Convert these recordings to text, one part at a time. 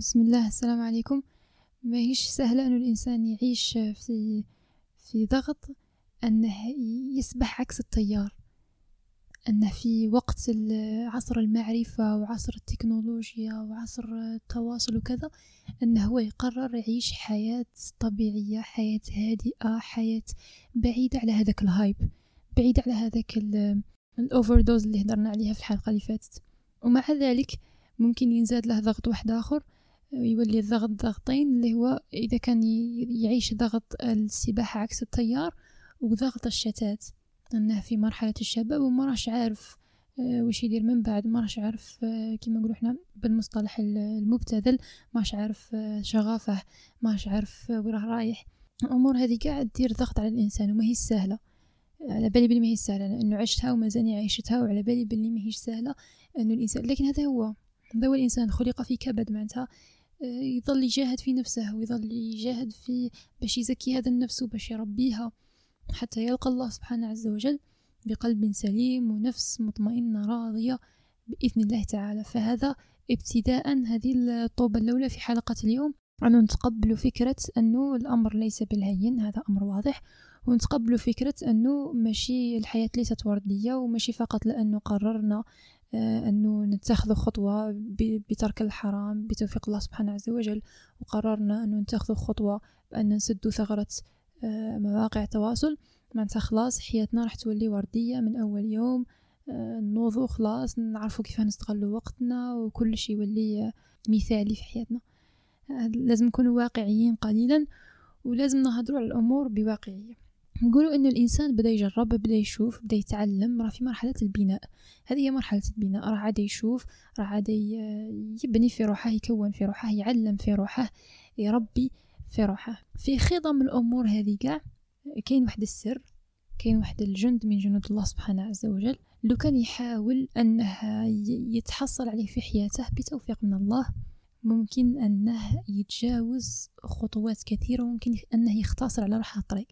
بسم الله السلام عليكم. ما هيش سهلة أنه الإنسان يعيش في في ضغط أنه يسبح عكس التيار أنه في وقت عصر المعرفة وعصر التكنولوجيا وعصر التواصل وكذا أنه هو يقرر يعيش حياة طبيعية حياة هادئة حياة بعيدة على هذاك ال hype بعيدة على هذاك ال overdose اللي هدرنا عليها في الحلقة اللي فاتت. ومع ذلك ممكن ينزاد له ضغط واحد آخر. يولي الضغط ضغطين اللي هو إذا كان يعيش ضغط السباحة عكس التيار وضغط الشتات. أنه في مرحلة الشباب وما راش عارف آه، وش يدير من بعد ما راش عارف آه، كيما نقولوا إحنا بالمصطلح المبتذل ماش عارف آه، شغافه ماش عارف وين راه رايح. الأمور هذه قاعد دير ضغط على الإنسان وما هي سهلة. على بالي بلي ما هي سهلة لأنه عشتها ومازالني عايشتها وعلى بالي بلي ما هيش سهلة إنه الإنسان لكن هذا هو. هذا هو الإنسان خلق في كبد معناتها. يظل يجاهد في نفسه ويظل يجاهد في باش يزكي هذا النفس وباش يربيها حتى يلقى الله سبحانه عز وجل بقلب سليم ونفس مطمئنة راضية بإذن الله تعالى. فهذا ابتداء هذه الطوبة الأولى في حلقة اليوم. أن نتقبل فكرة أنه الأمر ليس بالهين هذا أمر واضح. ونتقبل فكرة أنه ماشي الحياة ليست وردية وماشي فقط لأنه قررنا آه، أنه نتخذ خطوة بترك الحرام بتوفيق الله سبحانه عز وجل وقررنا أنه نتخذ خطوة بأن نسد ثغرة آه، مواقع التواصل. معناتها خلاص حياتنا راح تولي وردية من أول يوم. آه، نوضو خلاص نعرفو كيف نستغلو وقتنا وكل شيء يولي مثالي في حياتنا. لازم نكونوا واقعيين قليلا ولازم نهضروا على الأمور بواقعية. نقولوا ان الإنسان بدأ يجرب بدأ يشوف بدأ يتعلم راه في مرحلة البناء. هذه هي مرحلة البناء راه عاد يشوف راه عاد يبني في روحه يكون في روحه يعلم في روحه يربي في روحه. في خضم الأمور هذه كاع كاين واحد السر كاين واحد الجند من جنود الله سبحانه عز وجل لو كان يحاول أنه يتحصل عليه في حياته بتوفيق من الله ممكن أنه يتجاوز خطوات كثيرة وممكن أنه يختصر على روحه الطريق.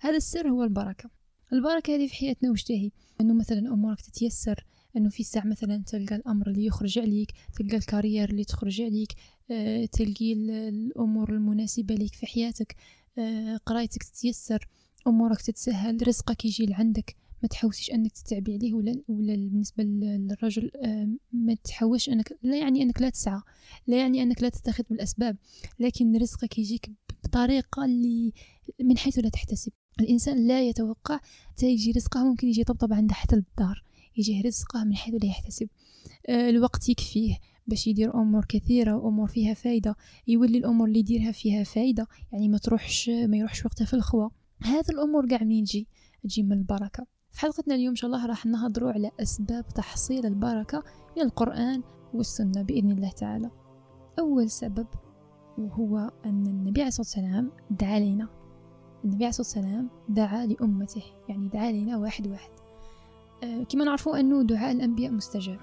هذا السر هو البركة. البركة هذه في حياتنا وش تهي أنه مثلا أمورك تتيسر أنه في ساعة مثلا تلقى الأمر اللي يخرج عليك تلقى الكارير اللي تخرج عليك أه تلقي الأمور المناسبة لك في حياتك أه قرايتك تتيسر أمورك تتسهل رزقك يجي لعندك. ما تحوسيش أنك تتعبي عليه ولا ولا بالنسبة للرجل آه، ما تحوش أنك لا يعني أنك لا تسعى لا يعني أنك لا تتخذ بالأسباب لكن رزقك يجيك بطريقة اللي من حيث لا تحتسب. الإنسان لا يتوقع تيجي رزقه ممكن يجي طبطب عنده حتى الدار يجيه رزقه من حيث لا يحتسب. آه، الوقت يكفيه باش يدير أمور كثيرة وأمور فيها فايدة يولي الأمور اللي يديرها فيها فايدة يعني ما تروحش ما يروحش وقتها في الخوا. هذا الأمور قاع منين تجي؟ تجي من البركة. في حلقتنا اليوم إن شاء الله راح نهضروا على أسباب تحصيل البركة من القرآن والسنة بإذن الله تعالى. أول سبب وهو أن النبي عليه الصلاة والسلام دعا لنا. النبي عليه الصلاة والسلام دعا لأمته يعني دعا لنا واحد واحد. أه كما نعرفوا أنه دعاء الأنبياء مستجاب.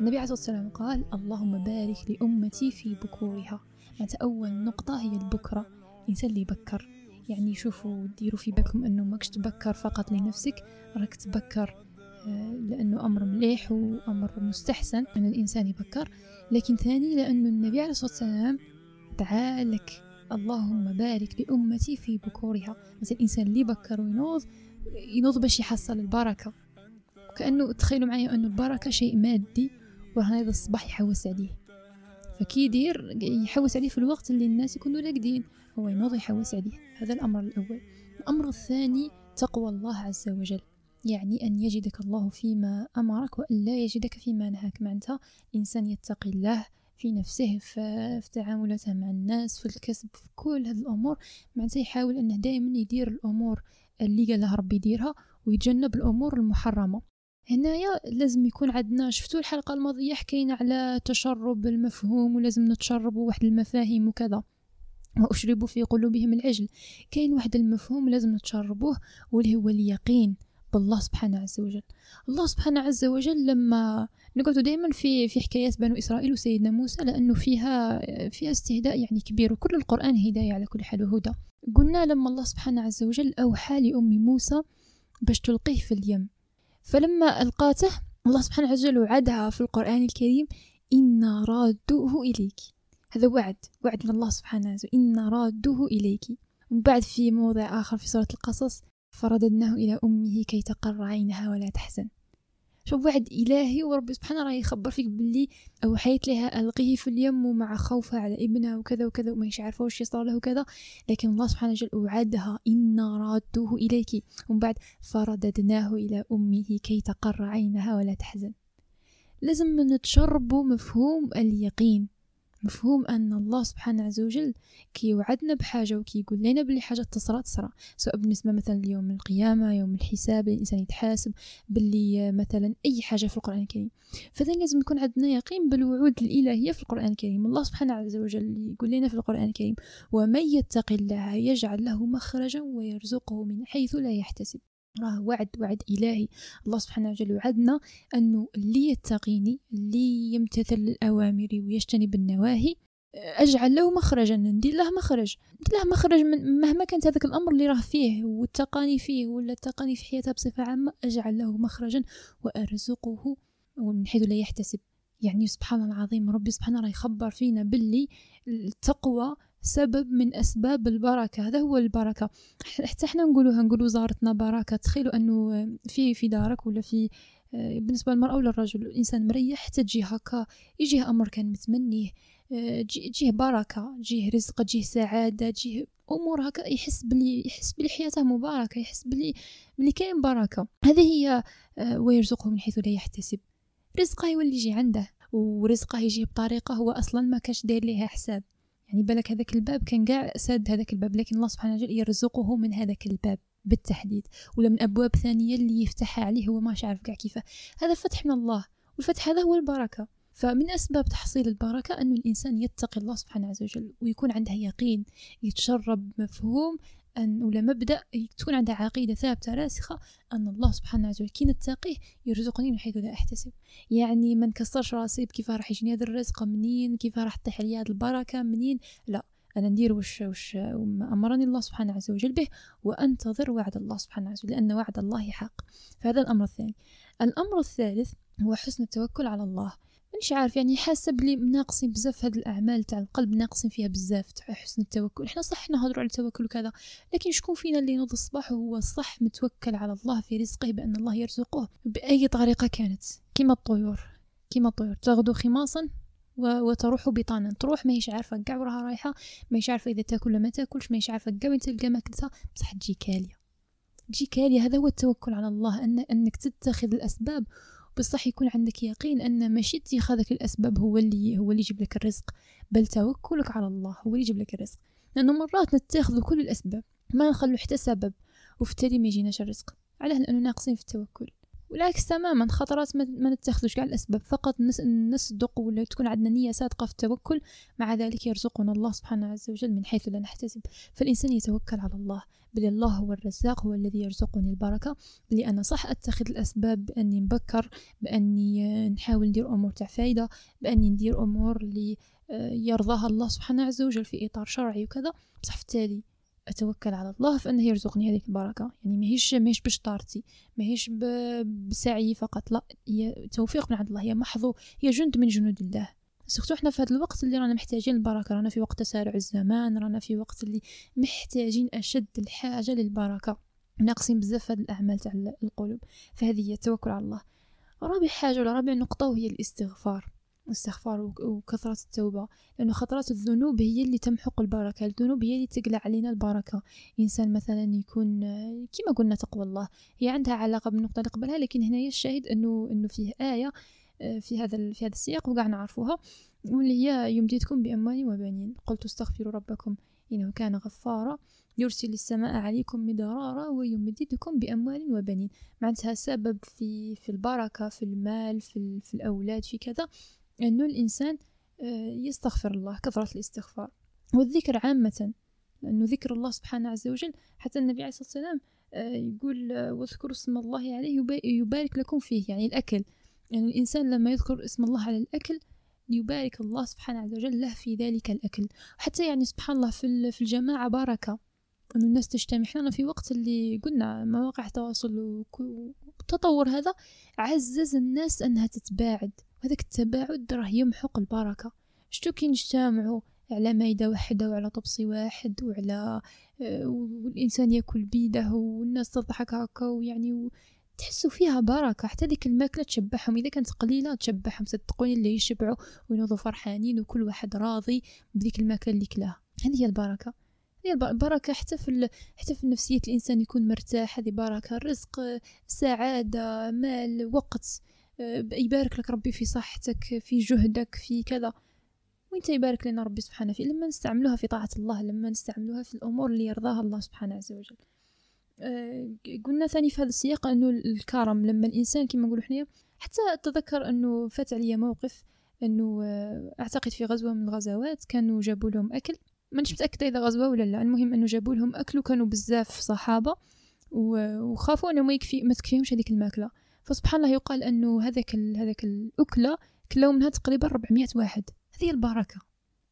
النبي عليه الصلاة والسلام قال اللهم بارك لأمتي في بكورها. معناتها أول نقطة هي البكرة الإنسان اللي يبكر. يعني شوفوا ديروا في بالكم أنه ماكش تبكر فقط لنفسك راك تبكر آه، لأنه أمر مليح وأمر مستحسن إن الإنسان يبكر. لكن ثاني لأنه النبي عليه الصلاة والسلام دعا لك. اللهم بارك لأمتي في بكورها. مثلا الانسان اللي بكر وينوض ينوض باش يحصل البركة. وكانه تخيلوا معايا انه البركة شيء مادي وهذا الصباح يحوس عليه. فكي يدير يحوس عليه في الوقت اللي الناس يكونوا راقدين هو ينوض يحوس عليه. هذا الأمر الأول. الأمر الثاني تقوى الله عز وجل. يعني أن يجدك الله فيما أمرك وأن لا يجدك فيما نهاك. معناتها الإنسان يتقي الله في نفسه في تعاملاته مع الناس في الكسب في كل هذه الأمور. معناتها يحاول أنه دائما يدير الأمور اللي قال له ربي يديرها ويتجنب الأمور المحرمة. هنايا لازم يكون عندنا شفتوا الحلقة الماضية حكينا على تشرب المفهوم ولازم نتشربوا واحد المفاهيم وكذا. وأشربوا في قلوبهم العجل. كاين واحد المفهوم لازم نتشربوه واللي هو اليقين. بالله سبحانه عز وجل. الله سبحانه عز وجل لما نقعد دائما في في حكايات بنو إسرائيل وسيدنا موسى لأنه فيها فيها استهداء يعني كبير وكل القرآن هداية على كل حال وهدى. قلنا لما الله سبحانه عز وجل أوحى لأم موسى باش تلقيه في اليم. فلما ألقاته الله سبحانه عز وجل وعدها في القرآن الكريم إنا رادوه إليك. هذا وعد وعد من الله سبحانه وتعالى إن رادوه إليك. ومن بعد في موضع آخر في سورة القصص فرددناه إلى أمه كي تقر عينها ولا تحزن. شوف وعد إلهي وربي سبحانه راه يخبر فيك باللي أوحيت لها ألقيه في اليم مع خوفها على ابنها وكذا وكذا وما عارفة واش يصير له وكذا لكن الله سبحانه وتعالى أوعدها إنا رادوه إليك. ومن بعد فرددناه إلى أمه كي تقر عينها ولا تحزن. لازم نتشربوا مفهوم اليقين. مفهوم أن الله سبحانه عز وجل كي يوعدنا بحاجة وكي يقول لنا بلي حاجة تصرى تصرى سواء بالنسبة مثلا ليوم القيامة يوم الحساب الإنسان يتحاسب باللي مثلا أي حاجة في القرآن الكريم. فإذا لازم يكون عندنا يقين بالوعود الإلهية في القرآن الكريم. الله سبحانه عز وجل يقول لنا في القرآن الكريم ومن يتق الله يجعل له مخرجا ويرزقه من حيث لا يحتسب. راه وعد وعد إلهي. الله سبحانه وتعالى وعدنا أنه اللي يتقيني اللي يمتثل الأوامر ويجتنب النواهي أجعل له مخرجا. ندير له مخرج. ندير له مخرج من مهما كانت هذاك الأمر اللي راه فيه والتقاني فيه ولا التقاني في حياتها بصفة عامة أجعل له مخرجا وأرزقه من حيث لا يحتسب. يعني سبحان العظيم ربي سبحانه راه يخبر فينا باللي التقوى سبب من أسباب البركة. هذا هو البركة. حتى إحنا نقولوها نقولوا زارتنا بركة. تخيلوا أنه في في دارك ولا في آه، بالنسبة للمرأة ولا الرجل الإنسان مريح حتى تجي هكا يجيه أمر كان متمنيه آه، تجيه بركة تجيه رزق تجيه سعادة تجيه أمور هكا يحس بلي يحس بلي حياته مباركة يحس بلي بلي كاين بركة. هذه هي آه، ويرزقه من حيث لا يحتسب. رزقه يولي يجي عنده ورزقه يجي بطريقة هو أصلا ما كاش داير ليها حساب. يعني بالك هذاك الباب كان قاع ساد هذاك الباب لكن الله سبحانه وتعالى يرزقه من هذاك الباب بالتحديد ولا من أبواب ثانية اللي يفتحها عليه هو ما عارف كاع كيفاه هذا فتح من الله والفتح هذا هو البركة. فمن أسباب تحصيل البركة أن الإنسان يتقي الله سبحانه وجل ويكون عنده يقين يتشرب مفهوم أن ولا مبدأ تكون عنده عقيدة ثابتة راسخة أن الله سبحانه وتعالى كي نتقيه يرزقني من حيث لا أحتسب. يعني ما نكسرش راسي كيف راح يجيني هذا الرزق منين؟ كيف راح تطيح هذه البركة منين؟ لا. أنا ندير وش وش أمرني الله سبحانه عز وجل به وأنتظر وعد الله سبحانه عز وجل لأن وعد الله حق. فهذا الأمر الثاني. الأمر الثالث هو حسن التوكل على الله. مانيش عارف يعني حاسه بلي ناقصين بزاف هاد الأعمال تاع القلب ناقصين فيها بزاف تاع حسن التوكل. إحنا صح نهضروا على التوكل وكذا لكن شكون فينا اللي ينوض الصباح وهو صح متوكل على الله في رزقه بأن الله يرزقه؟ بأي طريقة كانت؟ كما الطيور. كما الطيور. تغدو خماصا وتروح بطانا. تروح ماهيش عارفة كاع وراها رايحه ماهيش عارفة إذا تأكل ولا ما تأكلش ماهيش عارفة كاع وين تلقى ماكلتها. بصح تجي كالية. تجي كالية هذا هو التوكل على الله أن أنك تتخذ الأسباب. بصح يكون عندك يقين أن ماشي اتخاذك الأسباب هو اللي هو اللي يجيب لك الرزق. بل توكلك على الله هو اللي يجيب لك الرزق. لأنه مرات نتخذ كل الأسباب ما نخلو حتى سبب وفي التالي ما يجيناش الرزق. علاه لأنه ناقصين في التوكل؟ والعكس تماما خطرات ما نتخذوش كاع الأسباب فقط نصدق ولا تكون عندنا نية صادقة في التوكل مع ذلك يرزقنا الله سبحانه عز وجل من حيث لا نحتسب. فالإنسان يتوكل على الله بل الله هو الرزاق هو الذي يرزقني البركة. بلي أنا صح أتخذ الأسباب بأني نبكر بأني نحاول ندير أمور تاع فايدة بأني ندير أمور اللي آه، يرضاها الله سبحانه عز وجل في إطار شرعي وكذا. بصح في التالي أتوكل على الله فانه يرزقني هذيك البركة. يعني ماهيش ماهيش بشطارتي ماهيش بسعي فقط. لا هي توفيق من عند الله. هي محظو. هي جند من جنود الله. سورتو حنا في هذا الوقت اللي رانا محتاجين البركة. رانا في وقت تسارع الزمان. رانا في وقت اللي محتاجين أشد الحاجة للبركة. ناقصين بزاف هاد الأعمال تاع القلوب. فهذه هي التوكل على الله. رابع حاجة ولا رابع نقطة وهي الاستغفار. الاستغفار وكثرة التوبة لأنه خطرات الذنوب هي اللي تمحق البركة الذنوب هي اللي تقلع علينا البركة. إنسان مثلا يكون كما قلنا تقوى الله هي عندها علاقة بالنقطة اللي قبلها لكن هنا الشاهد أنه أنه فيه آية آه، في هذا في هذا السياق وقاع نعرفوها واللي هي يمددكم بأموال وبنين. قلت استغفروا ربكم إنه كان غفارا يرسل السماء عليكم مدرارا ويمددكم بأموال وبنين. معناتها سبب في في البركة في المال في, في الأولاد في كذا. أنه الإنسان آه، يستغفر الله كثرة الاستغفار. والذكر عامة لأنه ذكر الله سبحانه عز وجل حتى النبي عليه الصلاة والسلام آه، يقول آه، واذكروا اسم الله عليه يبارك لكم فيه يعني الأكل. يعني الإنسان لما يذكر اسم الله على الأكل يبارك الله سبحانه عز وجل له في ذلك الأكل. حتى يعني سبحان الله في الجماعة بركة أن الناس تجتمع. حنا في وقت اللي قلنا مواقع التواصل والتطور هذا عزز الناس أنها تتباعد. هذاك التباعد راه يمحق البركة. شتو كي نجتمعوا على مايدة واحدة وعلى طبسي واحد وعلى آه، والإنسان يأكل بيدة والناس تضحك هكا ويعني تحسوا فيها بركة. حتى ديك الماكلة تشبعهم. إذا كانت قليلة تشبعهم. صدقوني اللي يشبعوا وينوضوا فرحانين وكل واحد راضي بديك الماكلة اللي كلاها هذه هي البركة. هي البركة حتى في حتى في نفسية الإنسان يكون مرتاح. هذه بركة. الرزق سعادة مال وقت. آه، يبارك لك ربي في صحتك في جهدك في كذا. وانت يبارك لنا ربي سبحانه في لما نستعملوها في طاعة الله لما نستعملوها في الأمور اللي يرضاها الله سبحانه عز وجل. أه قلنا ثاني في هذا السياق أنه الكرم لما الإنسان كما نقولوا حنايا حتى أتذكر أنه فات عليا موقف أنه آه، أعتقد في غزوة من الغزوات كانوا جابوا لهم أكل. مانيش متأكدة إذا غزوة ولا لا. المهم أنه جابوا لهم أكل وكانوا بزاف صحابة وخافوا أنه ما يكفي ما تكفيهمش هذيك الماكلة. فسبحان الله يقال أنه هذاك هذاك الأكلة كلاو منها تقريبا 400 واحد. هذه البركة.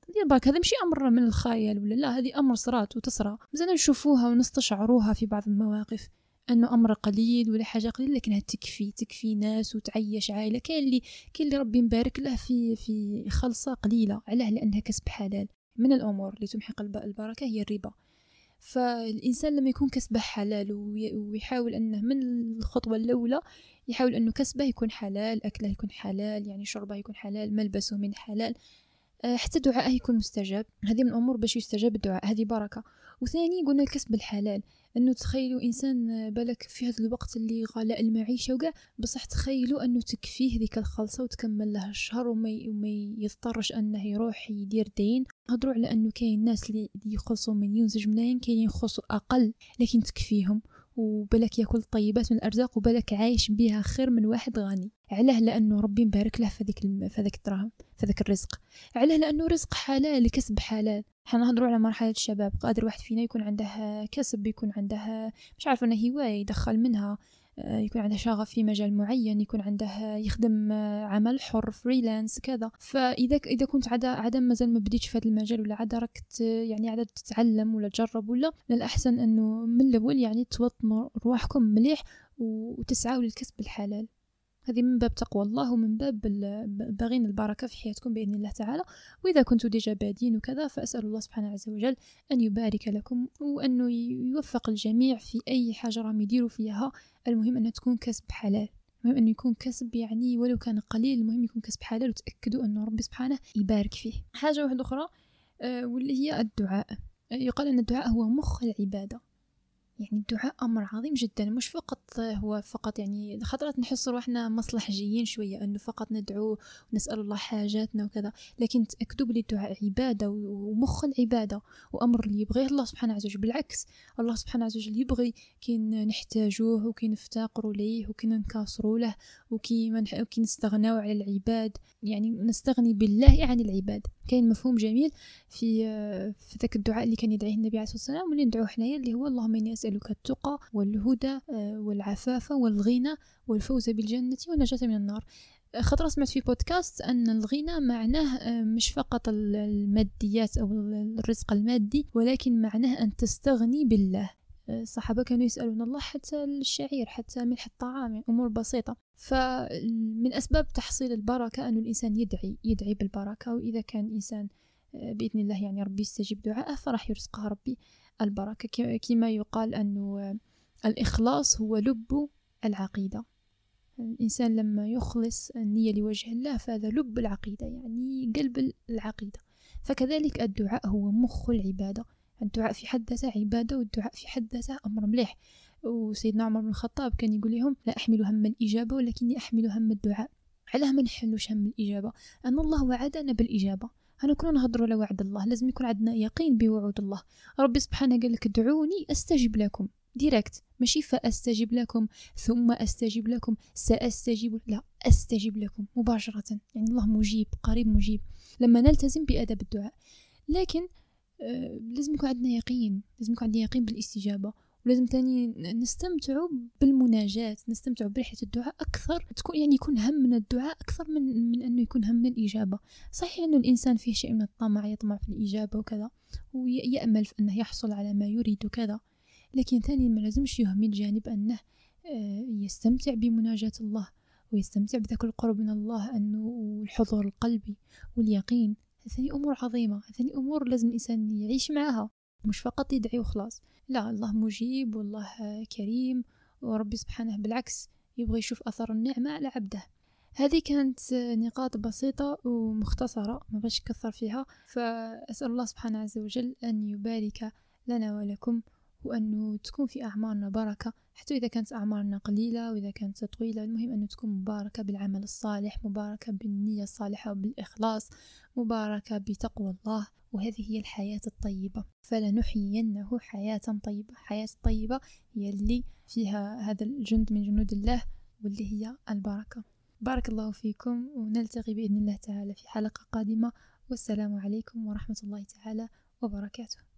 هذه البركة. هذا ماشي أمر من الخيال ولا لا؟ هذه أمر صرات وتصرى مزال نشوفوها ونستشعروها في بعض المواقف أنه أمر قليل ولا حاجة قليلة لكنها تكفي تكفي ناس وتعيش عائلة. كاين اللي كاين اللي ربي مبارك له في في خلصة قليلة. علاه لأنها كسب حلال. من الأمور اللي تمحق البركة هي الربا. فالإنسان لما يكون كسبه حلال ويحاول أنه من الخطوة الأولى يحاول أنه كسبه يكون حلال أكله يكون حلال يعني شربه يكون حلال ملبسه من حلال آه، حتى دعائه يكون مستجاب. هذه من الأمور باش يستجاب الدعاء. هذه بركة. وثاني قلنا الكسب الحلال. انه تخيلوا إنسان بالك في هذا الوقت اللي غلاء المعيشة وكاع بصح تخيلوا أنه تكفيه ذيك الخلصة وتكمل له الشهر وما يضطرش أنه يروح يدير دين. هضروا على أنه كاين ناس اللي يخلصوا مليون زوج ملايين كاينين يخلصوا أقل لكن تكفيهم. وبالك يأكل طيبات من الأرزاق وبالك عايش بها خير من واحد غني. علاه لأنه ربي مبارك له في الم... في ذاك الدراهم في ذاك الرزق. علاه لأنه رزق حلال كسب حلال. حنا نهضروا على مرحلة الشباب قادر واحد فينا يكون عنده كسب يكون عنده مش عارفة أنه هواية يدخل منها آه، يكون عنده شغف في مجال معين يكون عنده يخدم آه، عمل حر فريلانس كذا. فإذا إذا كنت عدا عدا مازال ما بديتش في هذا المجال ولا عدا راك يعني عدا تتعلم ولا تجرب ولا من الأحسن إنه من الأول يعني توطنوا رواحكم مليح وتسعوا للكسب الحلال. هذه من باب تقوى الله ومن باب باغين البركة في حياتكم بإذن الله تعالى. وإذا كنتم ديجا بادين وكذا فأسأل الله سبحانه عز وجل أن يبارك لكم وأنه يوفق الجميع في أي حاجة راهم يديروا فيها. المهم أنها تكون كسب حلال. المهم أنه يكون كسب يعني ولو كان قليل المهم يكون كسب حلال وتأكدوا أنه ربي سبحانه يبارك فيه. حاجة واحدة أخرى آه، واللي هي الدعاء. يقال أن الدعاء هو مخ العبادة. يعني الدعاء أمر عظيم جدا. مش فقط هو فقط يعني خطرات نحس روحنا مصلحجيين شوية أنه فقط ندعو ونسأل الله حاجاتنا وكذا لكن تأكدوا بلي الدعاء عبادة ومخ العبادة وأمر اللي يبغيه الله سبحانه عز وجل. بالعكس الله سبحانه عز وجل يبغي كي نحتاجوه وكي نفتقروا ليه وكي ننكسروا له. وكي نستغناو على العباد. يعني نستغني بالله عن العباد. كاين مفهوم جميل في في ذاك الدعاء اللي كان يدعيه النبي عليه الصلاة والسلام واللي ندعوه حنايا اللي هو اللهم إني أسألك التقى والهدى آه، والعفاف والغنى والفوز بالجنة والنجاة من النار. خطرة سمعت في بودكاست أن الغنى معناه آه، مش فقط الماديات أو الرزق المادي ولكن معناه أن تستغني بالله. الصحابة كانوا يسألون الله حتى الشعير حتى ملح الطعام يعني أمور بسيطة. فمن أسباب تحصيل البركة أن الإنسان يدعي يدعي بالبركة. وإذا كان الإنسان آه، بإذن الله يعني ربي يستجيب دعاءه فراح يرزقه ربي البركة. كما يقال أنه الإخلاص هو لب العقيدة. الإنسان لما يخلص النية لوجه الله فهذا لب العقيدة يعني قلب العقيدة. فكذلك الدعاء هو مخ العبادة. الدعاء في حد ذاته عبادة والدعاء في حد ذاته أمر مليح. وسيدنا عمر بن الخطاب كان يقول لهم لا أحمل هم الإجابة ولكني أحمل هم الدعاء. علاه ما نحملوش هم الإجابة؟ أن الله وعدنا بالإجابة. أنا كنا نهضروا على وعد الله لازم يكون عندنا يقين بوعود الله. ربي سبحانه قال لك ادعوني أستجب لكم. ديريكت ماشي فأستجب لكم ثم أستجب لكم سأستجيب لا أستجب لكم مباشرة. يعني الله مجيب قريب مجيب. لما نلتزم بأدب الدعاء. لكن لازم يكون عندنا يقين لازم يكون عندنا يقين بالاستجابة ولازم تاني نستمتعوا بالمناجاة نستمتعوا برحلة الدعاء أكثر تكون يعني يكون همنا الدعاء أكثر من من أنه يكون همنا الإجابة. صحيح أنه الإنسان فيه شيء من الطمع يطمع في الإجابة وكذا ويأمل في أنه يحصل على ما يريد وكذا لكن ثاني ما لازمش يهمل جانب أنه آه، يستمتع بمناجاة الله ويستمتع بذاك القرب من الله أنه الحضور القلبي واليقين. هذه أمور عظيمة هذه أمور لازم الإنسان يعيش معها مش فقط يدعي وخلاص. لا الله مجيب والله كريم وربي سبحانه بالعكس يبغى يشوف أثر النعمة على عبده. هذه كانت نقاط بسيطة ومختصرة ما باش كثر فيها. فأسأل الله سبحانه عز وجل أن يبارك لنا ولكم وأنه تكون في أعمارنا بركة حتى إذا كانت أعمارنا قليلة وإذا كانت طويلة المهم أنه تكون مباركة بالعمل الصالح مباركة بالنية الصالحة وبالإخلاص مباركة بتقوى الله وهذه هي الحياة الطيبة. فلنحيينه حياة طيبة. حياة طيبة هي اللي فيها هذا الجند من جنود الله واللي هي البركة. بارك الله فيكم ونلتقي بإذن الله تعالى في حلقة قادمة. والسلام عليكم ورحمة الله تعالى وبركاته.